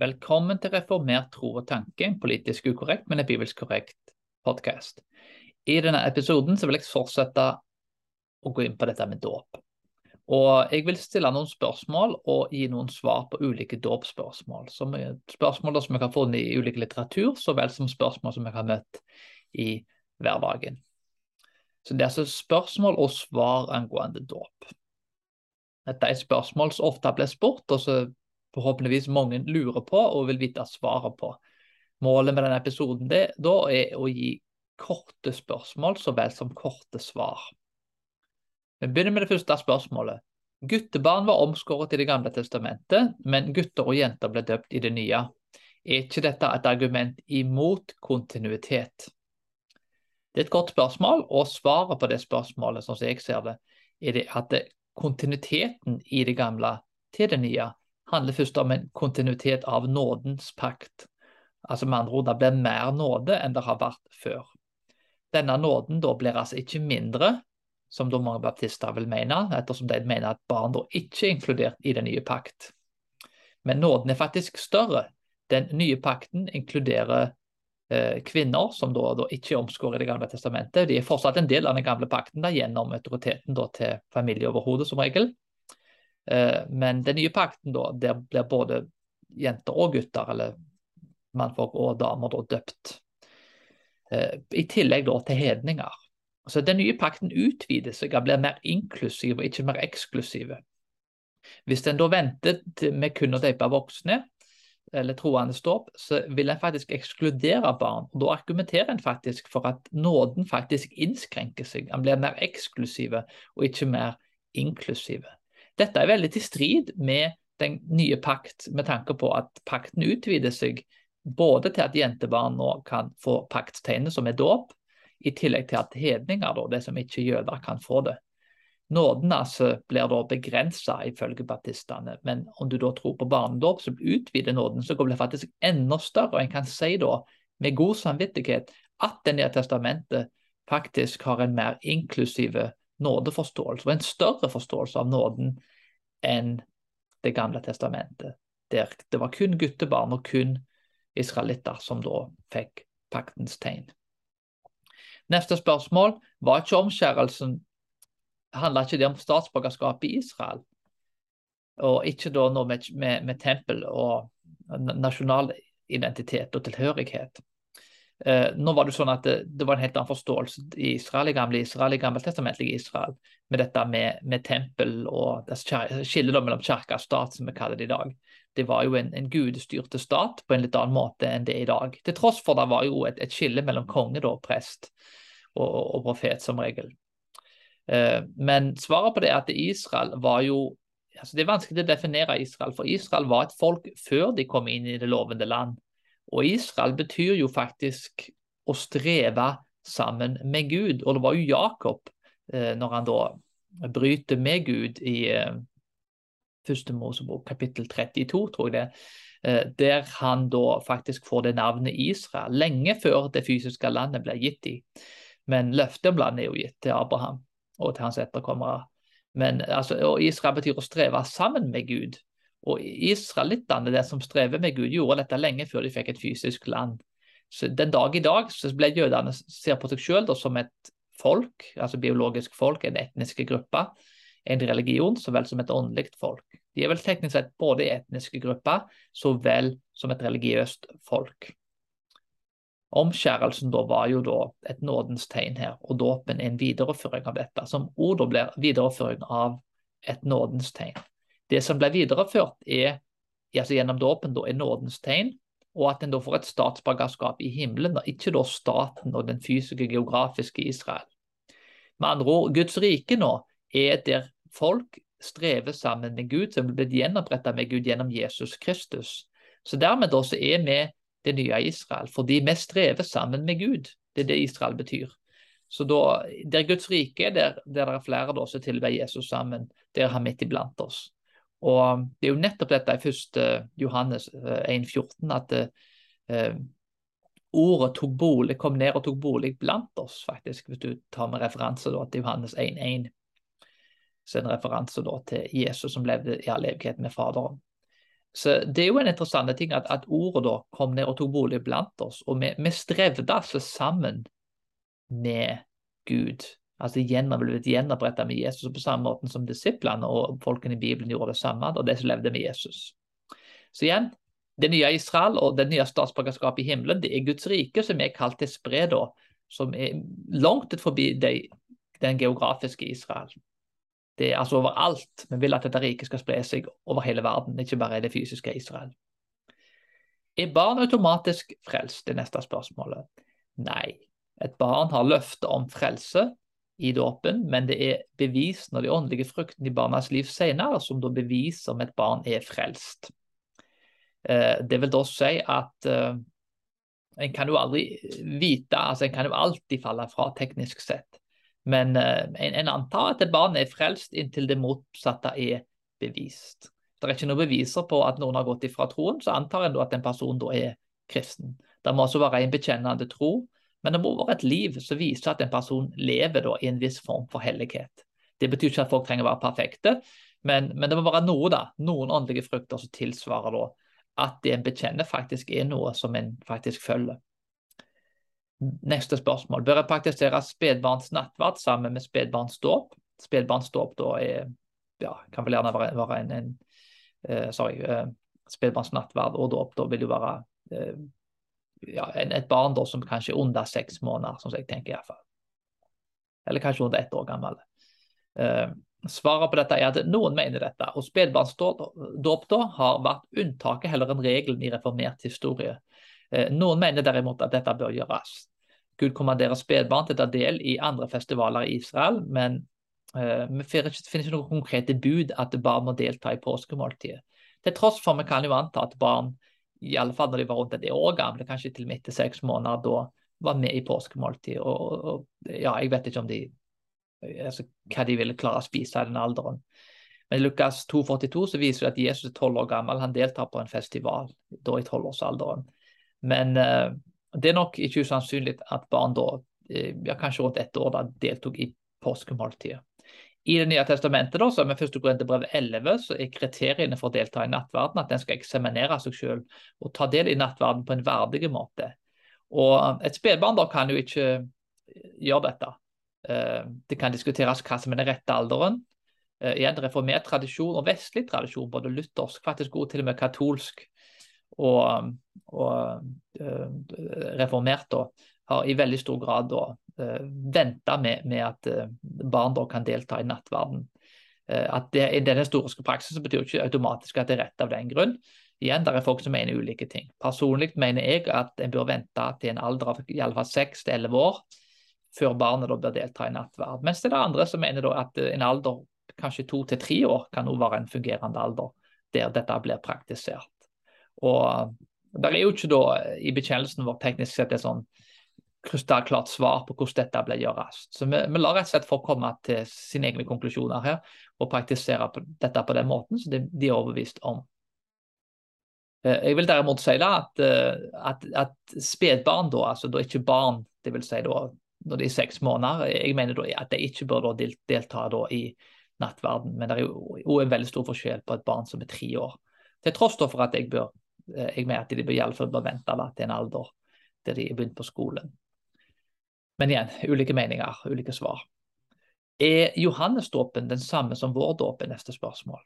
Velkommen til Reformert tro og tanke, en politisk ukorrekt, men en bibelsk korrekt podkast. I denne episoden vil jeg fortsette å gå inn på dette med dåp. Og jeg vil stille noen spørsmål og gi noen svar på ulike dåpsspørsmål. Spørsmål som jeg har funnet i ulik litteratur, så vel som spørsmål som jeg har møtt i hverdagen. Så det er altså spørsmål og svar angående dåp. Dette er spørsmål som ofte blir spurt, og så forhåpentligvis mange lurer på og vil vite svaret på. Målet med denne episoden det, da er å gi korte spørsmål så vel som korte svar. Vi begynner med det første spørsmålet. Guttebarn var omskåret i Det gamle testamentet, men gutter og jenter ble døpt i det nye. Er ikke dette et argument imot kontinuitet? Det er et godt spørsmål, og svaret på det spørsmålet, sånn som jeg ser det, er det at kontinuiteten i det gamle til det nye handler først om en kontinuitet av nådens pakt. Altså med andre ord, det blir mer nåde enn det har vært før. Denne nåden da blir altså ikke mindre, som da mange baptister vil mene, ettersom de mener at barn da ikke er inkludert i den nye pakt. Men nåden er faktisk større. Den nye pakten inkluderer eh, kvinner som da, da ikke er omskåret i Det gamle testamentet. De er fortsatt en del av den gamle pakten da, gjennom autoriteten da, til familieoverhodet, som regel. Eh, men den nye pakten, da, der blir både jenter og gutter, eller mannfolk og damer, da, døpt. Eh, I tillegg da til hedninger. Så Den nye pakten utvider seg og blir mer inklusiv og ikke mer eksklusiv. Hvis en da venter med kun å døpe voksne, eller troende ståp, så vil en faktisk ekskludere barn. og Da argumenterer en faktisk for at nåden faktisk innskrenker seg. Den blir mer eksklusiv og ikke mer inklusiv. Dette er veldig til strid med den nye pakt, med tanke på at pakten utvider seg både til at jentebarn nå kan få paktstegnet, som er dåp, i tillegg til at hedninger, da, det som ikke jøder, kan få det. Nåden altså blir da begrensa ifølge baptistene, men om du da tror på barnedåp, så utvider nåden, så det faktisk enda større. og En kan si da med god samvittighet at Det nye testamentet faktisk har en mer inklusive nådeforståelse, og en større forståelse av nåden enn Det gamle testamentet, der det var kun guttebarn og kun israelitter som da fikk paktens tegn. Neste spørsmål var ikke omskjærelsen Handla ikke det om statsborgerskap i Israel? Og ikke da noe med, med, med tempel og nasjonal identitet og tilhørighet? Eh, nå var Det sånn at det, det, var en helt annen forståelse i Israel, i gamle Israel, i gammeltestamentlige Israel, med dette med, med tempel og skillet mellom kirke og stat, som vi kaller det i dag. Det var jo en, en gudestyrte stat på en litt annen måte enn det er i dag. Til tross for det var jo et, et skille mellom konge, da, prest, og, og, profet, som regel. Eh, men svaret på det er at Israel var jo altså Det er vanskelig å definere Israel, for Israel var et folk før de kom inn i det lovende land. Og Israel betyr jo faktisk å streve sammen med Gud. Og det var jo Jakob, eh, når han da bryter med Gud i eh, første Mosebok kapittel 32, tror jeg det, eh, der han da faktisk får det navnet Israel, lenge før det fysiske landet ble gitt i. Men løftet om landet er jo gitt til Abraham og til hans etterkommere. Men altså, Israel betyr å streve sammen med Gud. Og israelittene, det som strever med Gud, gjorde dette lenge før de fikk et fysisk land. Så Den dag i dag så ble jødene ser på seg selv som et folk, altså biologisk folk, en etnisk gruppe, en religion så vel som et åndelig folk. De er vel teknisk sett både etniske grupper så vel som et religiøst folk. Omskjærelsen da var jo da et nådens tegn her, og dåpen er en videreføring av dette, som ord blir videreføring av et nådens tegn. Det som ble videreført er, altså gjennom dåpen, er nådens tegn, og at en da får et statsborgerskap i himmelen, og ikke da staten og den fysiske, geografiske Israel. Med andre ord, Guds rike nå er der folk strever sammen med Gud, som blitt gjenoppretta med Gud gjennom Jesus Kristus. Så dermed da så er vi det nye Israel, fordi vi strever sammen med Gud. Det er det Israel betyr. Så da, Der Guds rike er, der, der det er flere da, som tilber Jesus sammen, der er han midt iblant oss. Og Det er jo nettopp dette i 1. Johannes 1,14 eh, at eh, ordet tok bolig, kom ned og tok bolig blant oss, faktisk, hvis du tar med referanse da, til Johannes 1,1. Så en referanse da, til Jesus som levde i all evighet med Faderen. Så Det er jo en interessant ting at, at ordet da kom ned og tok bolig blant oss. Og vi, vi strevde altså sammen med Gud. Altså blitt gjenoppretta med Jesus på samme måte som disiplene og folkene i Bibelen gjorde det samme, og de som levde med Jesus. Så igjen, det nye Israel og det nye statsborgerskapet i himmelen, det er Guds rike som er kalt til spre, da, som er langt forbi de, den geografiske Israel. Det er altså overalt. Vi vil at dette riket skal spre seg over hele verden, ikke bare i det fysiske Israel. Er barn automatisk frelst? Det neste spørsmålet. Nei. Et barn har løfte om frelse i dåpen, men det er bevisene av de åndelige fruktene i barnas liv senere som da beviser om et barn er frelst. Eh, det vil da si at eh, en kan jo aldri vite, altså en kan jo alltid falle fra teknisk sett. Men uh, en, en, antar at et barn er frelst inntil det motsatte er bevist. Det er ikke noen beviser på at noen har gått ifra troen, så antar en at en person da er kristen. Det må også være en bekjennende tro, men det må være et liv som viser at en person lever da, i en viss form for hellighet. Det betyr ikke at folk trenger å være perfekte, men, men det må være noe, da, noen åndelige frukter som tilsvarer da, at det en bekjenner, faktisk er noe som en faktisk følger. Neste spørsmål. Bør jeg praktisere spedbarns nattverd sammen med spedbarnsdåp? Spedbarnsdåp da er ja, kan vel gjerne være, være en, en uh, sorry, uh, spedbarns nattverd og dåp. Da vil jo være uh, ja, et barn da som kanskje er under seks måneder, som jeg tenker iallfall. Eller kanskje under ett år gammel. Uh, Svaret på dette er at noen mener dette, og spedbarnsdåp da har vært unntaket heller enn regelen i reformert historie. Noen mener derimot at dette bør gjøres. Gud kommanderer spedbarn til å ta del i andre festivaler i Israel, men uh, vi finner ikke noe konkrete bud at barn må delta i påskemåltidet. Til tross for vi kan jo anta at barn, i alle fall når de var rundt et år gamle, kanskje til og med etter seks måneder, da var med i påskemåltid. Og, og ja, jeg vet ikke om de altså, hva de ville klare å spise i den alderen. Men Lukas 2,42 så viser det at Jesus er tolv år gammel. Han deltar på en festival da i tolvårsalderen. Men uh, det er nok ikke usannsynlig at barn da, eh, ja, kanskje rundt ett år, da, deltok i påskemåltidet. I Det nye testamentet, da, som er første brev 11, så er kriteriene for å delta i nattverden at en skal eksaminere seg selv og ta del i nattverden på en verdig måte. Og Et spedbarn kan jo ikke gjøre dette. Eh, det kan diskuteres hva som er den rette alderen. Eh, igjen reformert tradisjon og vestlig tradisjon, både luthersk, faktisk og til og med katolsk, og, og reformert da, har i veldig stor grad da eh, venta med, med, at uh, barn da kan delta i nattverden. Uh, at det I denne historiske praksisen betyr ikke automatisk at det er rett av den grunn. Igjen, det er folk som mener ulike ting. Personlig mener jeg at en bør vente til en alder av i alle fall seks til elleve år før barnet da bør delta i nattverd. Mens det er andre som mener at en alder kanskje to til tre år kan også være en fungerende alder der dette blir praktisert. Og det er jo ikke da i bekjennelsen vår teknisk sett et sånn krystallklart svar på hvordan dette ble gjøres. Så vi, vi lar rett og slett folk komme til sine egne konklusjoner her og praktisere på, dette på den måten som de, de, er overbevist om. Eh, jeg vil derimot si da at, eh, at, at spedbarn, da, altså da ikke barn, dvs. Si da når de er seks måneder, jeg mener da at de ikke bør da delta da i nattverden. Men det er jo en veldig stor forskjell på et barn som er tre år. Til tross for at jeg bør Eh, jeg mener at de bør iallfall bør vente da, til en alder der de er begynt på skolen. Men igjen, ulike meninger, ulike svar. Er Johannesdåpen den samme som vår dåp, er neste spørsmål.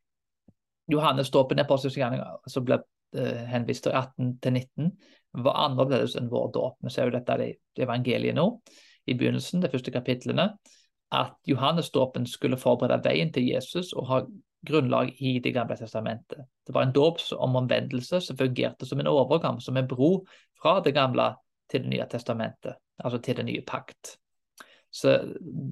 Johannesdåpen er påskegjerninger som ble uh, henvist til 18-19, var annerledes enn vår dåp. Vi ser jo dette i evangeliet nå, i begynnelsen, de første kapitlene, at Johannesdåpen skulle forberede veien til Jesus og ha grunnlag i Det gamle testamentet. Det var en dåp om omvendelse som fungerte som en overgang, som en bro fra det gamle til Det nye testamentet, altså til den nye pakt. Så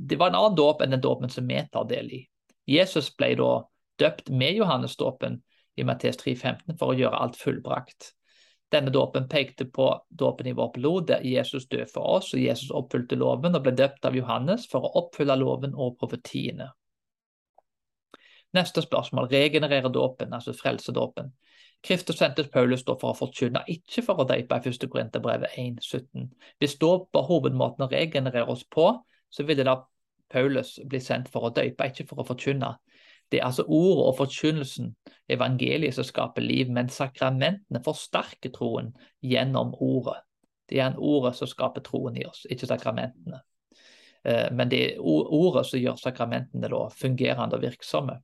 Det var en annen dåp enn den dåpen som vi tar del i. Jesus ble da døpt med Johannesdåpen i Mattes 3,15 for å gjøre alt fullbrakt. Denne dåpen pekte på dåpen i vårt blod, der Jesus døde for oss, og Jesus oppfylte loven og ble døpt av Johannes for å oppfylle loven og profetiene. Neste spørsmål regenererer dåpen, altså frelsedåpen. Kristus sendte Paulus da for å forkynne, ikke for å døpe i 1. Korinterbrevet 1,17. Hvis da var hovedmåten å regenerere oss på, så ville da Paulus bli sendt for å døpe, ikke for å forkynne. Det er altså ordet og forkynnelsen, evangeliet, som skaper liv, men sakramentene forsterker troen gjennom ordet. Det er en ordet som skaper troen i oss, ikke sakramentene. Eh, men det er ordet som gjør sakramentene da fungerende og virksomme.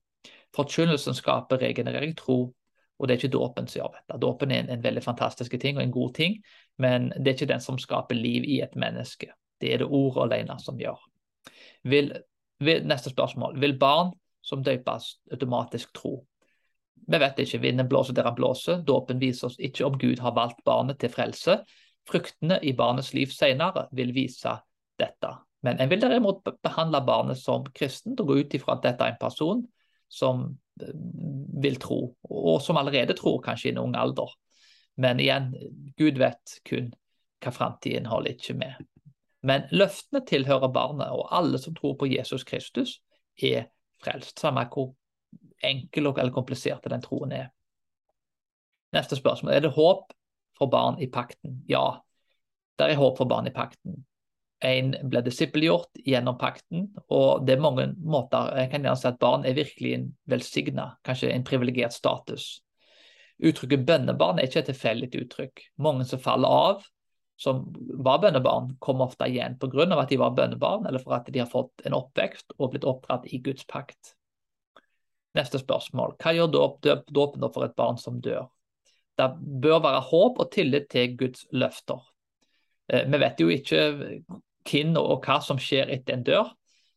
Forkynnelsen skaper regenerering, tro, og det er ikke dåpen som gjør dette. Dåpen er en, en, veldig fantastisk ting og en god ting, men det er ikke den som skaper liv i et menneske. Det er det ordet alene som gjør. Vil, vil, neste spørsmål. Vil barn som døpes automatisk tro? Vi vet ikke. Vinden blåser der han blåser. Dåpen viser oss ikke om Gud har valgt barnet til frelse. Fruktene i barnets liv senere vil vise dette. Men en vil derimot behandle barnet som kristent og gå ut ifra at dette er en person som vil tro, og som allerede tror, kanskje i en ung alder. Men igjen, Gud vet kun hva framtiden holder ikke med. Men løftene tilhører barnet, og alle som tror på Jesus Kristus, er frelst. Samme hvor enkel eller komplisert den troen er. Neste spørsmål. Er det håp for barn i pakten? Ja, det er håp for barn i pakten. En ble disippelgjort gjennom pakten, og det er mange måter Jeg kan gjerne si at barn er virkelig en velsigna, kanskje en privilegert status. Uttrykket bønnebarn er ikke et tilfeldig uttrykk. Mange som faller av, som var bønnebarn, kommer ofte igjen pga. at de var bønnebarn, eller for at de har fått en oppvekst og blitt oppdratt i Guds pakt. Neste spørsmål. Hva gjør dåpen for et barn som dør? Det bør være håp og tillit til Guds løfter. Eh, vi vet jo ikke hvem og hva som skjer etter en dør.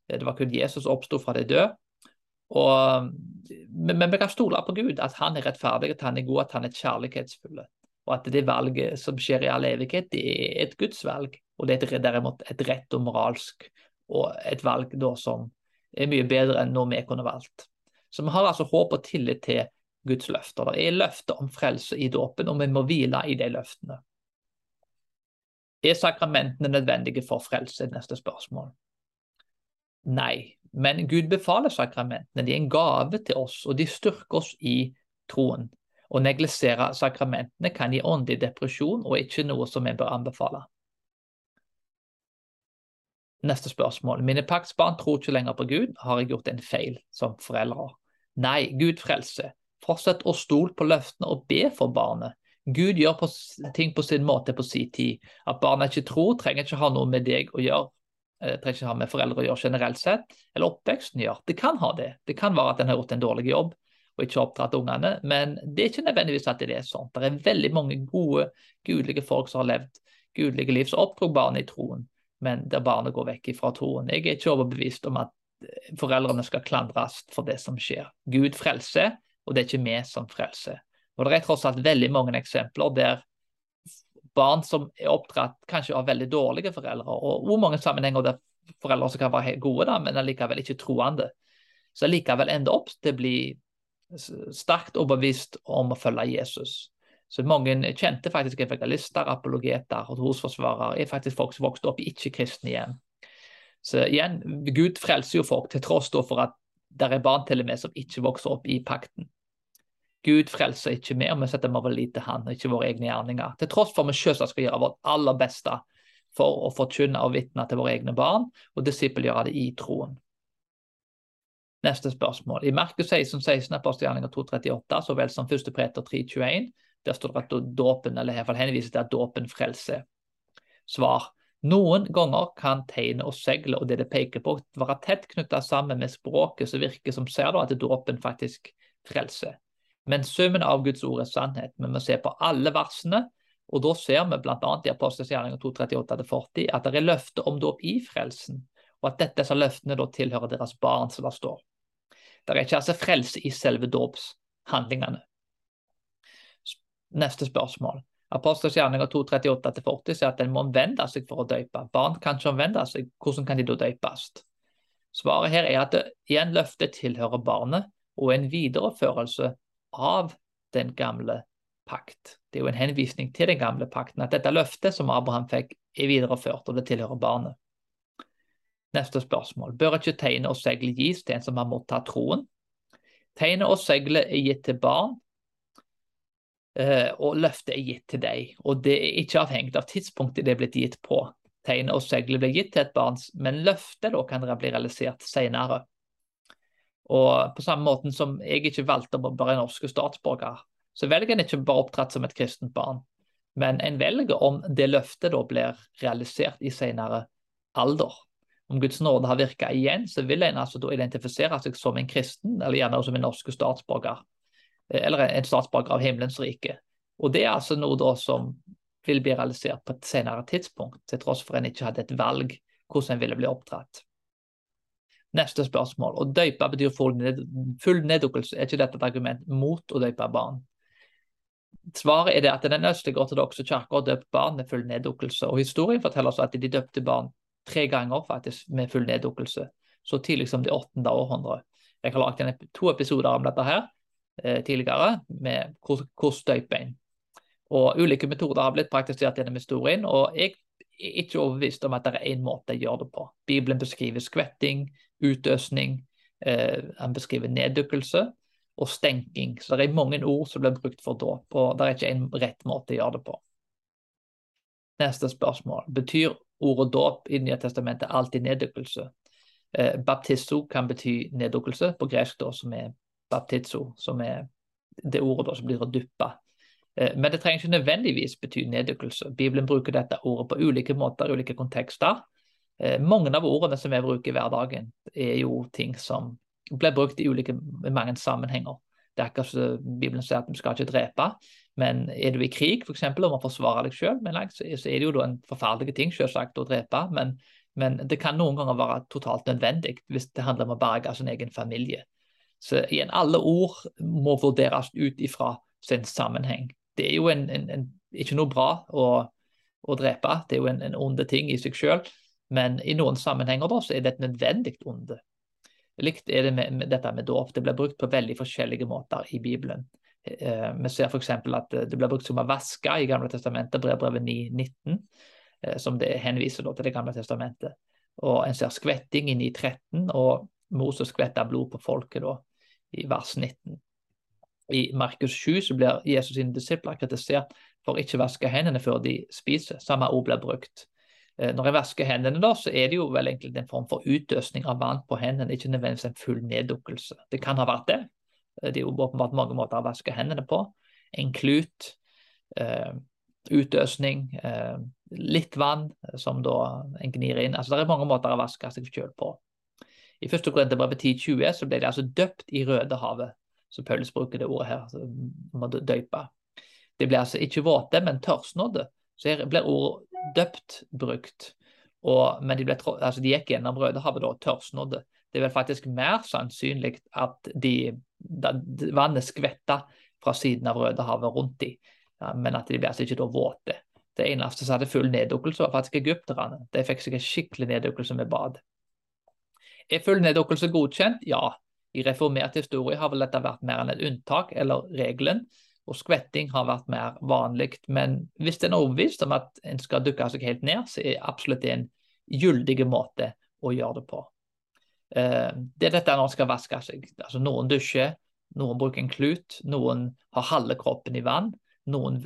Eh, det var kun Jesus som oppsto fra de døde. Og, men, vi kan stole på Gud, at han er rettferdig, at han er god, at han er kjærlighetsfull. Og at det valget som skjer i all evighet, det er et Guds valg. Og det er derimot et rett og moralsk, og et valg da som er mye bedre enn noe vi kunne valgt. Så vi har altså håp og tillit til Guds løfter. Det er løfter om frelse i dåpen, og vi må hvile i de løftene. Er sakramentene nødvendige for frelse? Neste spørsmål. Nei, men Gud befaler sakramentene. De er en gave til oss, og de styrker oss i troen. Å neglisere sakramentene kan gi åndelig depresjon, og ikke noe som vi bør anbefale. Neste spørsmål. Mine paktsbarn tror ikke lenger på Gud. Har jeg gjort en feil som foreldre? Nei, Gud frelse. Fortsett å stole på løftene og be for barnet. Gud gjør på, ting på sin måte på sin tid. At barna ikke tror, trenger ikke ha noe med deg å gjøre. Det eh, trenger ikke ha med foreldre å gjøre generelt sett, eller oppveksten gjør. Det kan ha det. Det kan være at en har gjort en dårlig jobb og ikke oppdratt ungene, men det er ikke nødvendigvis at det er sånn. Det er veldig mange gode, gudelige folk som har levd gudelige liv, som oppdro barnet i troen, men der barnet går vekk fra troen. Jeg er ikke overbevist om at foreldrene skal klandres for det som skjer. Gud frelser, og det er ikke vi som frelser. Og Det er tross alt veldig mange eksempler der barn som er oppdratt kanskje av veldig dårlige foreldre, og hvor mange sammenhenger der foreldre som kan være gode, da, men allikevel ikke troende, så likevel ender opp til å bli sterkt overbevist om å følge Jesus. Så mange kjente faktisk evangelister, apologeter og trosforsvarere er faktisk folk som vokste opp i ikke-kristne hjem. Så igjen, Gud frelser jo folk til tross for at det er barn til og med som ikke vokser opp i pakten. Gud frelser ikke mer, vi setter vår lit til Han, ikke våre egne gjerninger. Til tross for at vi selvsagt skal gjøre vårt aller beste for å forkynne og vitne til våre egne barn, og disippelgjøre det i troen. Neste spørsmål. I Markus 16, 16 apostelgjerninger 238, så vel som 1. Preter 321, der står det at dåpen, eller i hvert fall henviser til at dåpen frelser. Svar. Noen ganger kan tegnet og seglet og det det peker på, være tett knyttet sammen med språket som virker som ser da at dåpen faktisk frelser. Men summen av Guds ord er sannhet. Vi må se på alle versene, og da ser vi bl.a. i Apostelsgjerningen 238-40 at det er løfte om dåp i frelsen, og at dette, disse løftene da tilhører deres barn, som det står. Det er ikke altså frelse i selve dåpshandlingene. Neste spørsmål. Apostels gjerninger 2.38-40 sier at en må omvende seg for å døpe. Barn kan ikke omvende seg. Hvordan kan de da døpes? Svaret her er at det, igjen løftet tilhører barnet, og en videreførelse av den gamle pakt. Det er jo en henvisning til den gamle pakten, at dette løftet som Abraham fikk, er videreført, og det tilhører barnet. Neste spørsmål. Bør ikke tegnet og seglet gis til en som har mottatt troen? Tegnet og seglet er gitt til barn, eh, og løftet er gitt til deg. Og det er ikke avhengig av tidspunktet det er blitt gitt på. Tegnet og seglet blir gitt til et barn, men løftet da kan bli realisert senere. Og på samme måten som jeg ikke valgte å være norske statsborger, så velger en ikke bare opptatt som et kristent barn, men en velger om det løftet da blir realisert i senere alder. Om Guds nåde har virka igjen, så vil en altså da identifisere seg som en kristen, eller gjerne som en norske statsborger, eller en statsborger av himmelens rike. Og det er altså noe da som vil bli realisert på et senere tidspunkt, til tross for en ikke hadde et valg hvordan en ville bli oppdratt. Neste spørsmål. Å døype betyr full, ned, full neddukkelse. Er ikke dette et argument mot å døype barn? Svaret er det at den østlige ortodokse kirka har døpt barn med full neddukkelse. Og historien forteller oss at de døpte barn tre ganger faktisk med full neddukkelse. Så tidlig som det åttende århundret. Jeg har laget to episoder om dette her eh, tidligere, med hvordan døype en. Og ulike metoder har blitt praktisert gjennom historien. og jeg ikke overbevist om at det er én måte å gjøre det på. Bibelen beskriver skvetting, utøsning, eh, han beskriver neddykkelse og stenking. Så det er mange ord som blir brukt for dåp, og det er ikke en rett måte å gjøre det på. Neste spørsmål. Betyr ordet dåp i Nye testamentet alltid neddykkelse? Eh, baptizo kan bety neddykkelse, på gresk da, som er baptizo, som er det ordet da, som blir å duppe. Eh, men det trenger ikke nødvendigvis bety neddykkelse. Bibelen bruker dette ordet på ulike måter, i ulike kontekster. Eh, mange av ordene som vi bruker i hverdagen, er jo ting som blir brukt i ulike, mange sammenhenger. Det er akkurat som Bibelen sier at vi skal ikke drepe, men er du i krig f.eks. om å forsvare deg selv, så er det jo en forferdelig ting selvsagt å drepe. Men, men, det kan noen ganger være totalt nødvendig hvis det handler om å berge sin egen familie. Så igjen, alle ord må vurderes ut ifra sin sammenheng det er jo en, en, en, ikke noe bra å, å, drepe. Det er jo en, en onde ting i seg selv. Men i noen sammenhenger da, så er det et nødvendig onde. Likt er det med, med dette med dåp. Det blir brukt på veldig forskjellige måter i Bibelen. Eh, vi ser f.eks. at det blir brukt som å vaske i Gamle testamentet, brevbrevet 9.19, eh, som det henviser til Det gamle testamentet. Og en ser skvetting i 9.13, og Moses skvetter blod på folket da, i vers 19 i Markus 7 så blir Jesus sine disipler kritisert for ikke å vaske hendene før de spiser. Samme ord blir brukt. Eh, når jeg vasker hendene, da, så er det jo vel egentlig en form for utøsning av vann på hendene, ikke nødvendigvis en full neddukkelse. Det kan ha vært det. Eh, det er jo åpenbart mange måter å vaske hendene på. En klut, uh, utøsning, uh, litt vann som da en gnir inn. Altså, Det er mange måter å vaske seg selv på. I 1. Korinterbrevet 10.20 så ble de altså døpt i Rødehavet så Paulus bruker det ordet her, om å døype. De blir altså ikke våte, men tørrsnådde. Så her blir ordet døpt brukt. Og, men de, ble, altså de, gikk gjennom Rødehavet da, tørrsnådde. Det er vel faktisk mer sannsynlig at de, da, vannet skvetta fra siden av Rødehavet rundt dem, ja, men at de ble altså ikke da våte. Det eneste som hadde full neddukkelse, var faktisk egypterne. De fikk seg en skikkelig neddukkelse med bad. Er full neddukkelse godkjent? Ja, i reformert historie har vel dette vært mer enn et unntak eller regelen, og skvetting har vært mer vanlig. Men hvis en er overbevist om at en skal dukke seg helt ned, så er absolutt det en gyldig måte å gjøre det på. Eh, det er dette når en skal vaske seg. Altså Noen dusjer, noen bruker en klut, noen har halve kroppen i vann, noen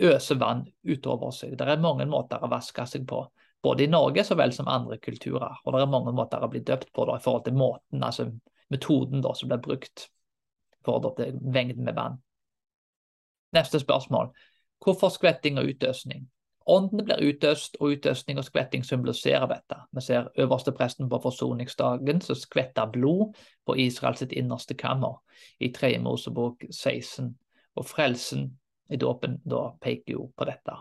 øser vann utover seg. Det er mange måter å vaske seg på, både i Norge så vel som andre kulturer. Og det er mange måter å bli døpt på da, i forhold til måten, altså metoden da, som blir brukt for dette mengden med vann. Neste spørsmål. Hvorfor skvetting og utøsning? Åndene blir utøst, og utøsning og skvetting symboliserer dette. Vi ser øverste presten på forsoningsdagen som skvetter blod på Israels innerste kammer i 3. Mosebok 16. Og frelsen i dåpen da peker jo på dette.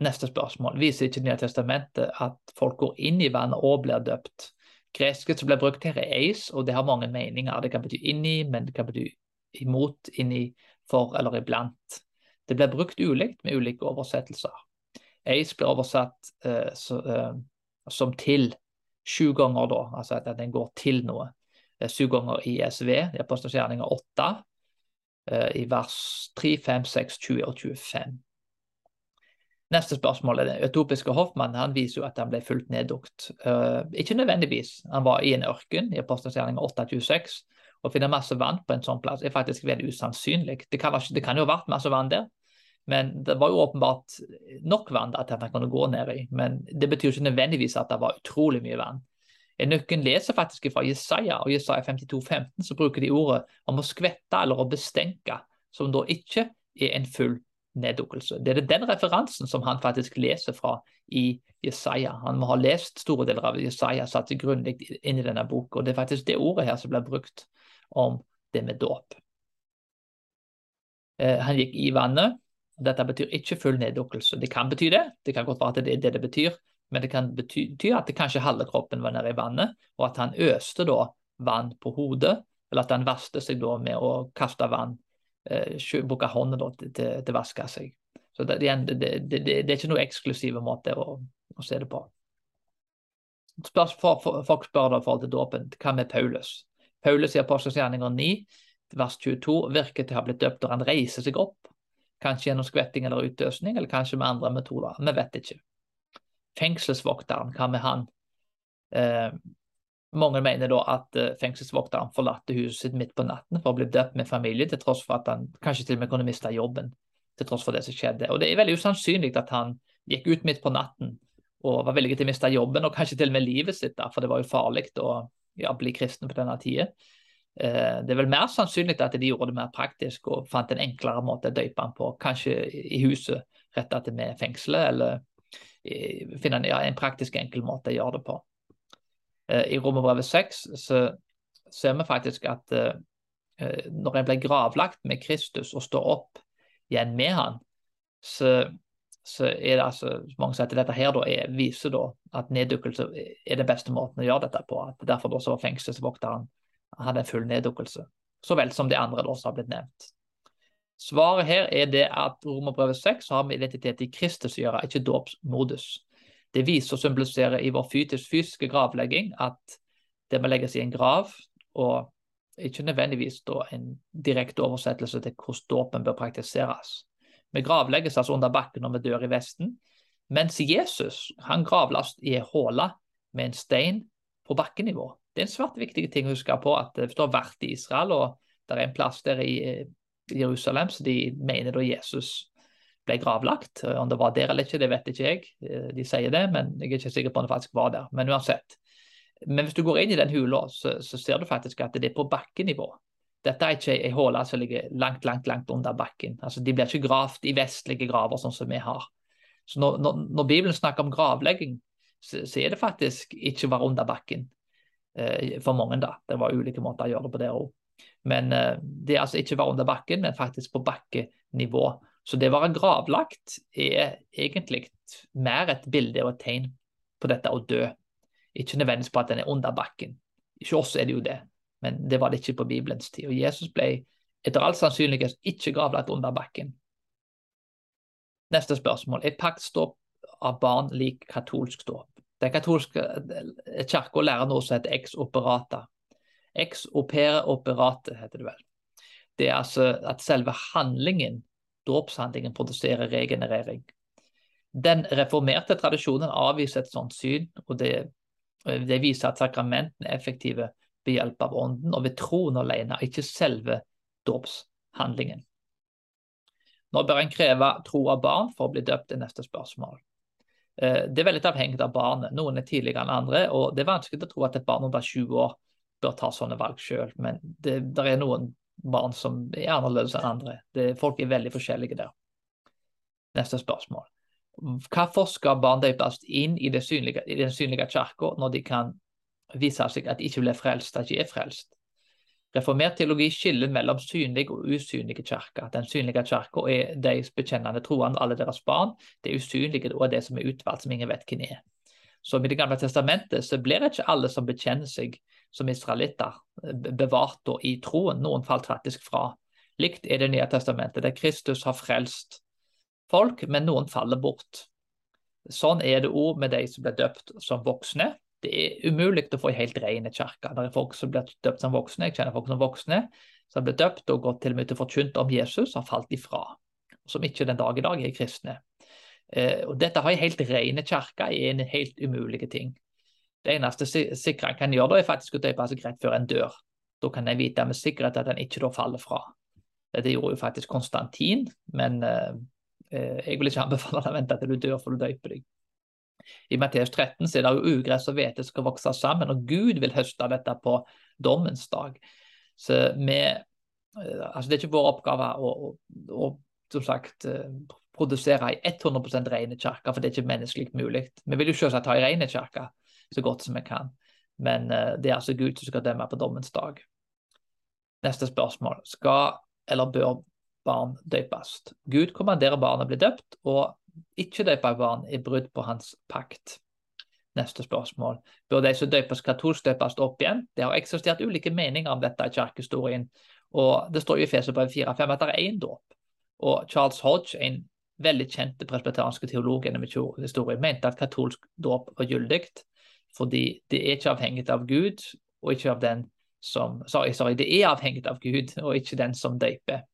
Neste spørsmål. Viser ikke Nye testamentet at folk går inn i vannet og blir døpt? Greske som blir brukt her, er eis, og det har mange meninger. Det kan bety inni, men det kan bety imot, inni, for eller iblant. Det blir brukt ulikt med ulike oversettelser. Eis blir oversatt uh, så, uh, som til sju ganger, da, altså at den går til noe. Uh, sju ganger i SV, i er apostelgjerninger åtte, i vers 3, 5, 6, 20 og 25. Neste spørsmål er det utopiske Hoffmann. Han viser jo at han ble fullt neddukt. Uh, ikke nødvendigvis. Han var i en ørken i apostelgjerninga 826. Å finne masse vann på en sånn plass er faktisk veldig usannsynlig. Det kan, det kan jo ha vært masse vann der, men det var jo åpenbart nok vann at han kunne gå ned i. Men det betyr ikke nødvendigvis at det var utrolig mye vann. Nøkken leser faktisk fra Jesaja, og Jesaja 52, 15, så bruker de ordet om å skvette eller å bestenke, som da ikke er en full neddukkelse. Det er den referansen som han faktisk leser fra i Jesaja. Han må ha lest store deler av Jesaja, satt seg grundig inn i denne boka. Og det er faktisk det ordet her som blir brukt om det med dåp. Eh, han gikk i vannet. Dette betyr ikke full neddukkelse. Det kan bety det, det kan godt være at det er det det betyr, men det kan bety at det kanskje halve kroppen var nede i vannet, og at han øste da vann på hodet, eller at han vaste seg da med å kaste vann, bruke hånda til, til, å vaske seg. Så det, det, det, det, er ikke noe eksklusive måte å, å se det på. Spør, for, for, folk spør da i forhold til dåpen, hva med Paulus? Paulus i gjerninger 9 vers 22 virker til å ha blitt døpt når han reiser seg opp. Kanskje gjennom skvetting eller utdøsning, eller kanskje med andre metoder. Vi vet ikke. Fengselsvokteren, hva med han? Eh, mange mener da at eh, fengselsvokteren forlater huset sitt midt på natten for å bli døpt med familie, til tross for at han kanskje til og med kunne miste jobben. til tross for det som skjedde. Og Det er veldig usannsynlig at han gikk ut midt på natten og var villig til å miste jobben, og kanskje til og med livet sitt, da, for det var jo farlig å ja, bli kristen på denne tida. Eh, det er vel mer sannsynlig at de gjorde det mer praktisk og fant en enklere måte å døype han på. Kanskje i huset rett etter med fengselet, eller finne ja, en praktisk enkel måte å gjøre det på. Eh, I Romerbrevet 6 så ser vi faktisk at eh, når en blir gravlagt med Kristus og står opp igjen med han, så, så er det altså mange sier at dette her da er, viser da at neddukkelse er den beste måten å gjøre dette på. at Derfor da så var fengselsvokteren hadde en full neddukkelse, så vel som de andre da som har blitt nevnt. Svaret her er det at Romerbrevet 6 har med identitet i Kristus å gjøre, ikke dåpsmodus. Det viser og symboliserer i vår fysiske gravlegging at det må legges i en grav, og ikke nødvendigvis en direkte oversettelse til hvordan dåpen bør praktiseres. Vi gravlegges altså under bakken når vi dør i Vesten, mens Jesus han gravlast i en håle med en stein på bakkenivå det er en svært viktig ting å huske på at hvis du har vært i Israel, og det er en plass der i Jerusalem så de mener da Jesus ble gravlagt. Om det var der eller ikke, det vet ikke jeg. De sier det, men jeg er ikke sikker på om det faktisk var der. Men uansett. Men hvis du går inn i den hula, så, så ser du faktisk at det er på bakkenivå. Dette er ikke ei hule som ligger langt, langt langt under bakken. Altså, De blir ikke gravd i vestlige graver, sånn som vi har. Så Når, når, når Bibelen snakker om gravlegging, så, så, er det faktisk ikke være under bakken. Eh, for mange. da. Det var ulike måter å gjøre det på der òg. Men eh, det er altså ikke være under bakken, men faktisk på bakkenivå. Så det å være gravlagt er egentlig mer et bilde og et tegn på dette å dø. Ikke nødvendigvis på at den er under bakken. Ikke oss er det jo det, men det var det ikke på Bibelens tid. Og Jesus ble etter all sannsynlighet ikke gravlagt under bakken. Neste spørsmål. Er paktståp av barn lik katolsk dåp? Den katolske eh, kirka lærer noe som heter ex operata. Ex opere operate, heter det vel. Det er altså at selve handlingen, dåpshandlingen, produserer regenerering. Den reformerte tradisjonen avviser et sånt syn, og det, det viser at sakramentene er effektive ved hjelp av ånden og ved troen alene, ikke selve dåpshandlingen. Nå bør en kreve tro av barn for å bli døpt, er neste spørsmål. Eh, det er veldig avhengig av barnet. Noen er tidligere enn andre. og Det er vanskelig å tro at et barn under 20 år bør ta sånne valg selv, men det er noen barn som er annerledes enn andre. Det, folk er veldig forskjellige der. Neste spørsmål. Hvorfor skal barn døpes inn i, synlige, i den synlige kirka når de kan vise seg at de ikke blir frelst, at de ikke er frelst? Reformert teologi skiller mellom synlig og usynlige kirker. Den synlige kirka er de bekjennende troende, alle deres barn. Det usynlige er det som er utvalgt, som ingen vet hvem er. Så i Det gamle testamentet så blir det ikke alle som bekjenner seg som israelitter, bevart i troen. Noen falt faktisk fra. Likt er Det nye testamentet, der Kristus har frelst folk, men noen faller bort. Sånn er det òg med de som ble døpt som voksne det er umulig å få en helt ren kirke. Det er folk som blir døpt som voksne, jeg kjenner folk som voksne, som blir døpt og gått til og med til forkynt om Jesus, har falt ifra. Som ikke den dag i dag er kristne. Eh, og Dette har en helt ren kirke er en helt umulig ting. Det eneste sikre en kan gjøre, da er faktisk å døpe seg rett før en dør. Da kan en vite med sikkerhet at en ikke da faller fra. Det gjorde jo faktisk Konstantin, men eh, eh jeg vil ikke anbefale deg å vente til du dør for å døpe deg. I Matteus 13 så er det jo ugress og hvete skal vokse sammen, og Gud vil høste dette på dommens dag. Så vi, eh, altså Det er ikke vår oppgave å, å, å som sagt, eh, produsere ei 100 rene kirke, for det er ikke menneskelig mulig. Vi vil jo selvsagt ha ei rene kirke så godt som vi kan, men eh, det er altså Gud som skal dømme på dommens dag. Neste spørsmål. Skal eller bør barn døpes? Gud kommanderer barn å bli døpt, og ikke døpe barn er brudd på hans pakt. Neste spørsmål. Bør de som døpes katolsk, døpes opp igjen? Det har eksistert ulike meninger om dette i kirkehistorien. og Det står jo i Efeserbrevet 4-5 at det er én dåp. Og Charles Hodge, en veldig kjent presbyteriansk teolog gjennom historien, mente at katolsk dåp var gyldig fordi det er ikke avhengig av Gud, og ikke av den som sorry, sorry, det er avhengig av Gud, og ikke den som døyper.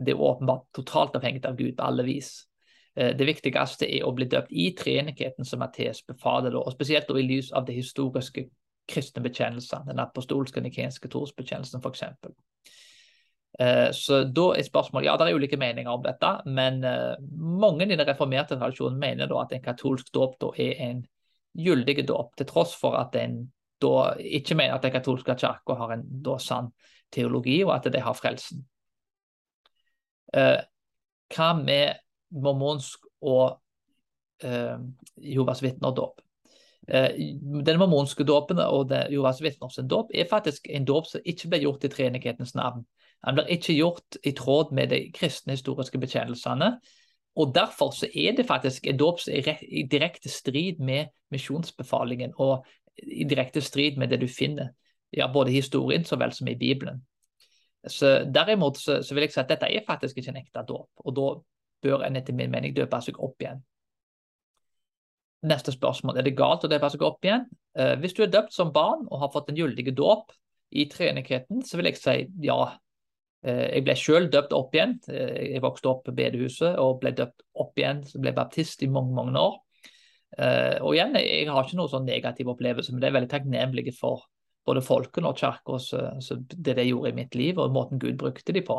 Det er åpenbart totalt avhengig av Gud på alle vis. Eh, det viktigste er å bli døpt i treenigheten som Matteus befaler, og spesielt i lys av de historiske kristne bekjennelsene, den apostolske nikenske trosbekjennelsen f.eks. Eh, så da er spørsmålet, ja, Det er ulike meninger om dette, men eh, mange i den reformerte tradisjonen mener at en katolsk dåp er en gyldig dåp, til tross for at en da ikke mener at den katolske kirka har en da sann teologi, og at de har frelsen. hva med mormonsk og eh, Jovas vitner-dåp. Eh, den mormonske dåpen og det, Jovas sin dåp er faktisk en dåp som ikke ble gjort i treenighetens navn. Den blir ikke gjort i tråd med de kristne historiske bekjennelsene. Og Derfor så er det faktisk en dåp i direkte strid med misjonsbefalingen og i direkte strid med det du finner ja, både i historien så vel som i Bibelen. Så Derimot så, så vil jeg si at dette er faktisk ikke en ekte dåp. og Da bør en etter min mening døpe seg opp igjen. Neste spørsmål er det galt å døpe seg opp igjen. Eh, hvis du er døpt som barn og har fått en gyldig dåp i treenigheten, så vil jeg si ja. Eh, jeg ble selv døpt opp igjen. Eh, jeg vokste opp på bedehuset og ble døpt opp igjen. Så ble baptist i mange mange år. Og igjen, Jeg har ikke noen sånn negativ opplevelse, men det er veldig takknemlig for både folken og kirka det de gjorde i mitt liv, og måten Gud brukte de på.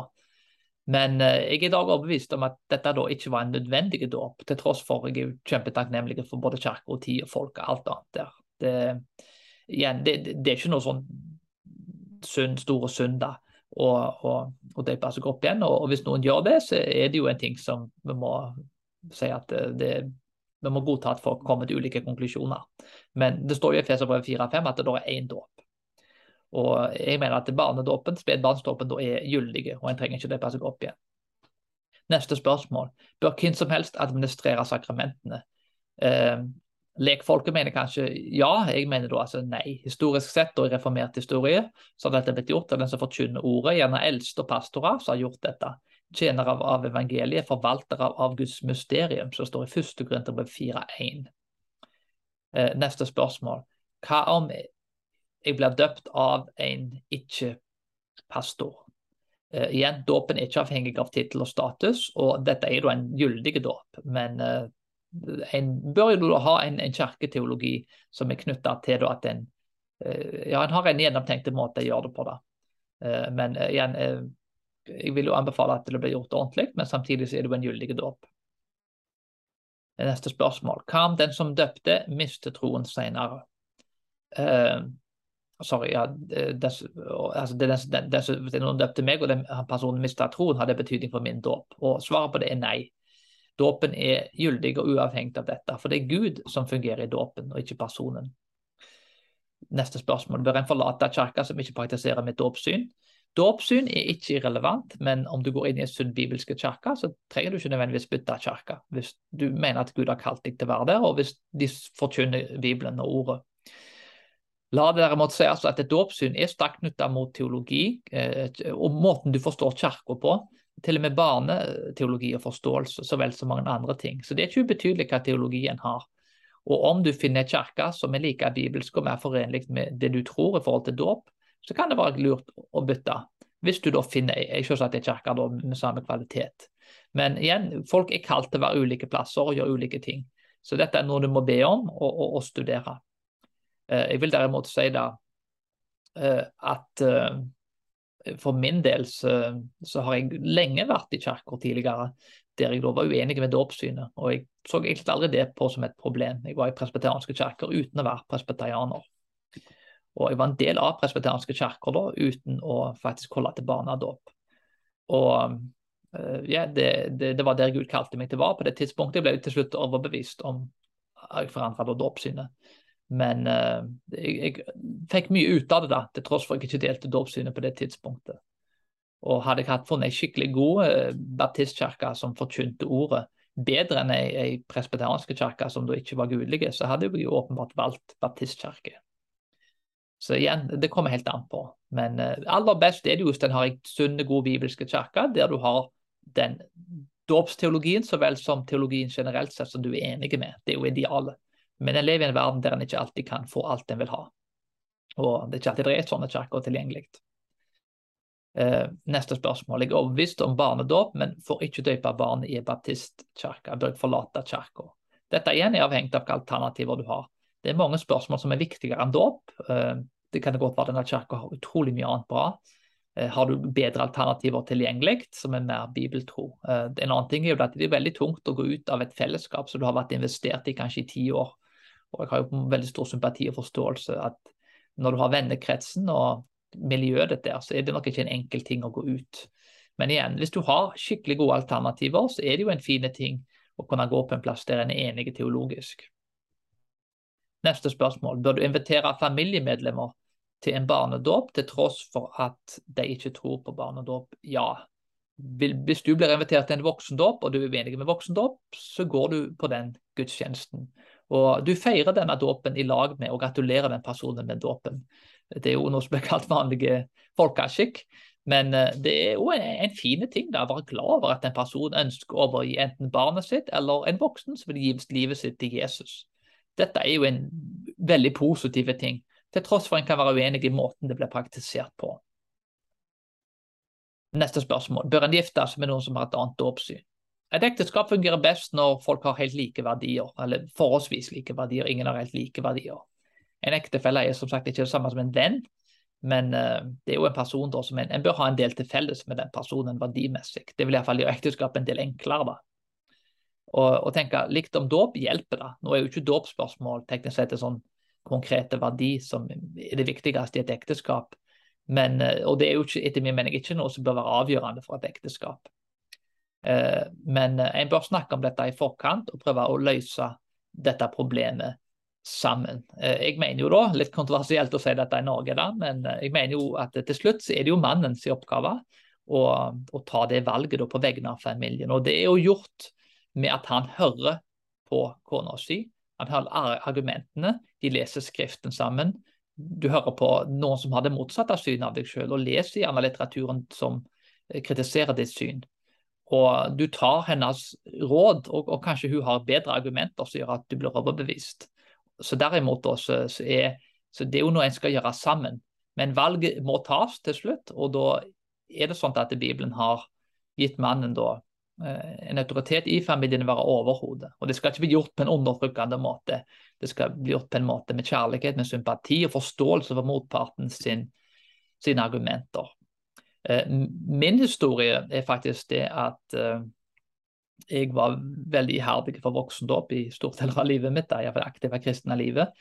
Men eh, jeg er i dag overbevist om at dette da ikke var en nødvendig dåp, til tross for at jeg er kjempetakknemlig for både kirke og tid og folk og alt annet der. Det, igjen, det, det, er ikke noe sånn synd, store synd da, å, og, og døpe seg opp igjen. Og, og, hvis noen gjør det, så er det jo en ting som vi må si at det, vi må godta at folk kommer til ulike konklusjoner. Men det står jo i feserbrev 4-5 at det da er én dåp. Og jeg mener at barnedåpen, spedbarnsdåpen, da er gyldige, og en trenger ikke døpe seg opp igjen. Neste spørsmål. Bør hvem som helst administrere sakramentene? Eh, lekfolket mener kanskje ja, jeg mener da altså nei. Historisk sett og i reformert historie så har dette blitt gjort av den som forkynner ordet, gjerne eldste og pastorer som har gjort dette. Tjenere av, av evangeliet, forvaltere av, av, Guds mysterium, som står i 1. Korinterbrev 4.1. Eh, neste spørsmål. Hva om jeg blir døpt av en ikke-pastor. Eh, igjen, Dåpen er ikke avhengig av tittel og status, og dette er jo en gyldig dåp. Men uh, en bør jo ha en, en kirketeologi som er knytta til at en, uh, ja, en har en gjennomtenkt måte å gjøre det på. Da. men igjen, jeg vil jo anbefale at det blir gjort ordentlig, men samtidig så er det jo en gyldig dåp. Neste spørsmål. Hva om den som døpte, mister troen senere? Uh, Sorry, ja, des, altså det, dess, dess, hvis noen døpte meg og den personen mista troen, har det betydning for min dåp? Og svaret på det er nei. Dåpen er gyldig og uavhengig av dette, for det er Gud som fungerer i dåpen, og ikke personen. Neste spørsmål. Bør en forlate kirka som ikke praktiserer mitt dåpssyn? Dåpssyn er ikke irrelevant, men om du går inn i en sunn bibelske kirke, så trenger du ikke nødvendigvis bytte kirke. Hvis du mener at Gud har kalt deg til å være der, og hvis de forkynner Bibelen og ordet. La det derimot si altså at et dåpssyn er sterkt knytta mot teologi eh, og måten du forstår kirka på. Til og med barneteologi og forståelse, så vel som mange andre ting. Så det er ikke ubetydelig hva teologien har. Og om du finner en kirke som er like bibelsk og mer forenlig med det du tror i forhold til dåp, så kan det være lurt å bytte. Hvis du da finner selvsagt en kirke med samme kvalitet. Men igjen, folk er kalt til å være ulike plasser og gjøre ulike ting. Så dette er noe du må be om og, og, og studere. Eh, jeg vil derimot si da eh, at eh, for min del så, så, har jeg lenge vært i kirka tidligere, der jeg da var uenig med dåpssynet. Og jeg så egentlig aldri det på som et problem. Jeg var i presbeterianske kirker uten å være presbeterianer. Og jeg var en del av presbeterianske kirker da, uten å faktisk holde til barnedåp. Og uh, ja, det, det, det, var der Gud kalte meg til å på det tidspunktet. Jeg ble til slutt overbevist om at jeg forandra dåpssynet. Men uh, jeg, jeg, fikk mye ut av det, da, til tross for at jeg ikke delte dåpssynet på det tidspunktet. Og hadde jeg hatt funnet ei skikkelig god uh, baptistkirke som forkynte ordet, bedre enn ei, ei presbeteriansk kirke som da ikke var gudelige, så hadde jeg jo åpenbart valgt baptistkirke. Så igjen, det kommer helt an på. Men uh, aller best er det jo hvis en har ei sunn, god bibelske kirke, der du har den dåpsteologien så vel som teologien generelt sett som du er enig med. Det er jo idealet. Men en lever i en verden der en ikke alltid kan få alt en vil ha. Og det er ikke alltid det er sånne kirker tilgjengelig. Uh, neste spørsmål. Jeg er overbevist om barnedåp, men får ikke døpe barn i en baptistkirke. Bør jeg forlate kirka? Dette igjen er avhengig av hvilke alternativer du har. Det er mange spørsmål som er viktigere enn dåp. Eh, det kan godt være denne kirka har utrolig mye annet bra. Eh, har du bedre alternativer tilgjengelig, som er mer bibeltro? Eh, en annen ting er jo at det er veldig tungt å gå ut av et fellesskap som du har vært investert i kanskje i ti år. Og jeg har jo veldig stor sympati og forståelse at når du har vennekretsen og miljøet ditt der, så er det nok ikke en enkel ting å gå ut. Men igjen, hvis du har skikkelig gode alternativer, så er det jo en fin ting å kunne gå på en plass der en er enige teologisk. Neste spørsmål. Bør du invitere familiemedlemmer til en barnedåp til tross for at de ikke tror på barnedåp? Ja. Hvis du blir invitert til en voksendåp, og du er uenig med voksendåp, så går du på den gudstjenesten. Og du feirer denne dåpen i lag med og gratulerer den personen med dåpen. Det er jo noe som blir kalt vanlige folkeskikk. Men eh, det er en, en fin ting da, å være glad over at en person ønsker å overgi enten barnet sitt eller en voksen som vil gi livet sitt til Jesus. Dette er jo en veldig positiv ting, til tross for en kan være uenig i måten det blir praktisert på. Neste spørsmål. Bør en gifte seg med noen som har et annet dåpssyn? Et ekteskap fungerer best når folk har helt like verdier, eller forholdsvis like verdier. Ingen har helt like verdier. En ektefelle er som sagt ikke det samme som en venn, men uh, det er jo en person da som en, en, bør ha en del til felles med den personen verdimessig. Det vil iallfall gjøre ekteskapet en del enklere. da og, og tenke likt om dåp hjelper da. Nå er jo ikke dåpsspørsmål teknisk sett en sånn konkrete verdi som er det viktigste i et ekteskap. Men, eh, og det er jo ikke, etter min mening ikke noe som bør være avgjørende for et ekteskap. Eh, men eh, en bør snakke om dette i forkant og prøve å løse dette problemet sammen. Jeg mener jo da, litt kontroversielt å si dette i Norge, da, men jeg mener jo at til slutt så er det jo mannens oppgave å, å ta det valget da, på vegne av familien. Og det er jo gjort med at han hører på kona si. Han hører argumentene, de leser Skriften sammen. Du hører på noen som har det motsatte synet av deg selv, og leser gjerne litteraturen som eh, kritiserer ditt syn. Og du tar hennes råd, og, og kanskje hun har bedre argumenter som gjør at du blir overbevist. Så derimot også, så er så det er jo noe en skal gjøre sammen. Men valget må tas til slutt, og da er det sånn at Bibelen har gitt mannen da Eh, en autoritet i familien å være overhodet. Og det skal ikke bli gjort på en undertrykkende måte. Det skal bli gjort på en måte med kjærlighet, med sympati og forståelse for motparten sin, sine argumenter. Eh, min historie er faktisk det at eh, jeg var veldig iherdig for voksendåp i store deler av livet mitt. Jeg var aktiv i kristne livet.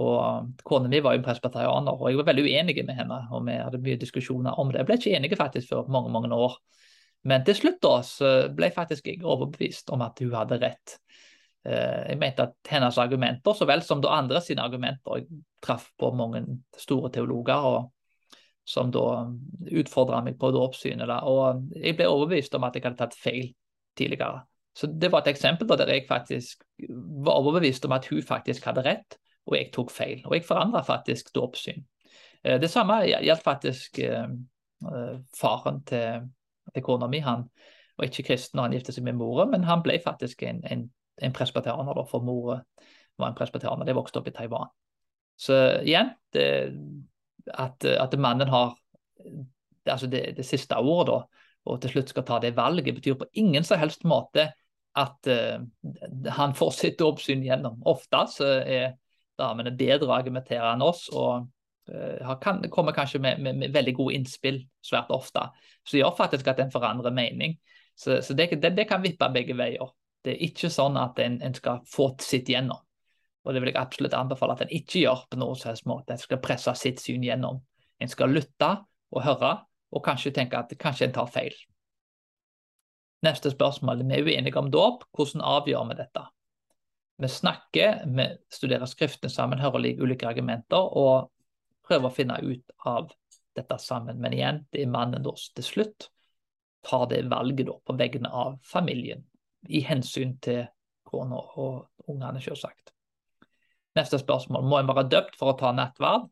Og Kona mi var jo presbeterianer, og jeg var veldig uenig med henne. og Vi hadde mye diskusjoner om det. Jeg ble ikke enige faktisk før mange mange år. Men til slutt da, så ble jeg faktisk overbevist om at hun hadde rett. Eh, jeg mente at hennes argumenter, så vel som de andre sine argumenter Jeg traff på mange store teologer og, som da utfordra meg på dåpssynet. Og jeg ble overbevist om at jeg hadde tatt feil tidligere. Så det var et eksempel der jeg faktisk var overbevist om at hun faktisk hadde rett, og jeg tok feil. Og jeg forandra faktisk dåpssyn. Eh, det samme gjaldt faktisk eh, faren til til kona mi. Han var ikke kristen når han giftet seg med mora, men han ble faktisk en, en, en presbyterianer, for mora var en presbyterianer. De vokste opp i Taiwan. Så igjen, det, at, at, mannen har altså det, det, siste ordet, da, og til slutt skal ta det valget, betyr på ingen som helst måte at uh, han får sitt oppsyn gjennom. Ofte er damene bedre argumentere enn oss. og uh, kan, kommer kanskje med, med, med, veldig gode innspill svært ofte, Så som gjør faktisk at en forandrer mening. Så, så det, det, det, kan vippe begge veier. Det er ikke sånn at en, en skal få sitt gjennom. Og det vil jeg absolutt anbefale at en ikke gjør på noen som måte. En skal presse sitt syn gjennom. En skal lytte og høre, og kanskje tenke at kanskje en tar feil. Neste spørsmål. Vi er uenige om dåp. Hvordan avgjør vi dette? Vi snakker, vi studerer skriftene sammen, hører ulike argumenter og prøver å finne ut av dette sammen. Men igjen, det er mannen da til slutt tar det valget da på vegne av familien, i hensyn til kona og ungene, selvsagt. Neste spørsmål. Må en være døpt for å ta nattverd?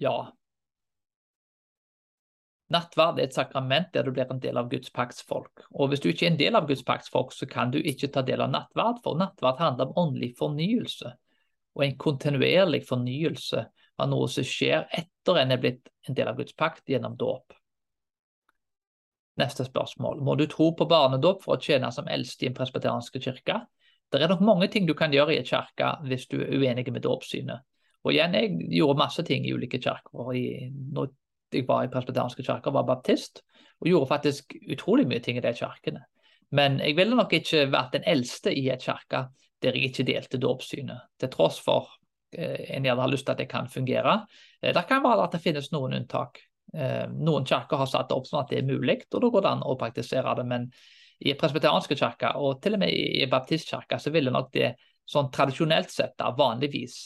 Ja. Nattverd er et sakrament der du blir en del av Guds paktsfolk. Og hvis du ikke er en del av Guds paktsfolk, så kan du ikke ta del av nattverd, for nattverd handler om åndelig fornyelse. Og en kontinuerlig fornyelse av noe som skjer etter en er blitt en del av Guds pakt gjennom dåp. Neste spørsmål. Må du tro på barnedåp for å tjene som eldste i en presbeterianske kirke? Det er nok mange ting du kan gjøre i et kirke hvis du er uenig med dåpssynet. Og igjen, jeg gjorde masse ting i ulike kirker. Når jeg var i presbeterianske kirker, var baptist, og gjorde faktisk utrolig mye ting i de kirkene. Men jeg ville nok ikke vært den eldste i et kirke der jeg ikke delte dåpssynet, til tross for eh, en gjerne har lyst til at det kan fungere. Eh, det kan være at det finnes noen unntak. Eh, noen kirker har satt det opp sånn at det er mulig, og da går det an å praktisere det. Men i presbyterianske kirker, og til og med i baptistkirker, så ville nok det sånn tradisjonelt sett da, vanligvis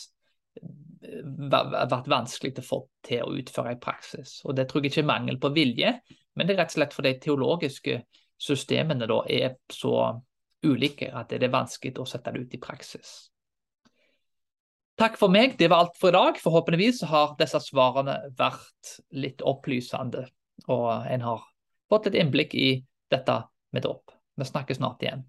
eh, vært vanskelig å få til å utføre i praksis. Og Det tror jeg ikke er mangel på vilje, men det er rett og slett fordi de teologiske systemene da er så ulike at det er vanskelig å sette det ut i praksis. Takk for meg, det var alt for i dag. Forhåpentligvis har disse svarene vært litt opplysende, og en har fått et innblikk i dette med dåp. Vi snakkes snart igjen.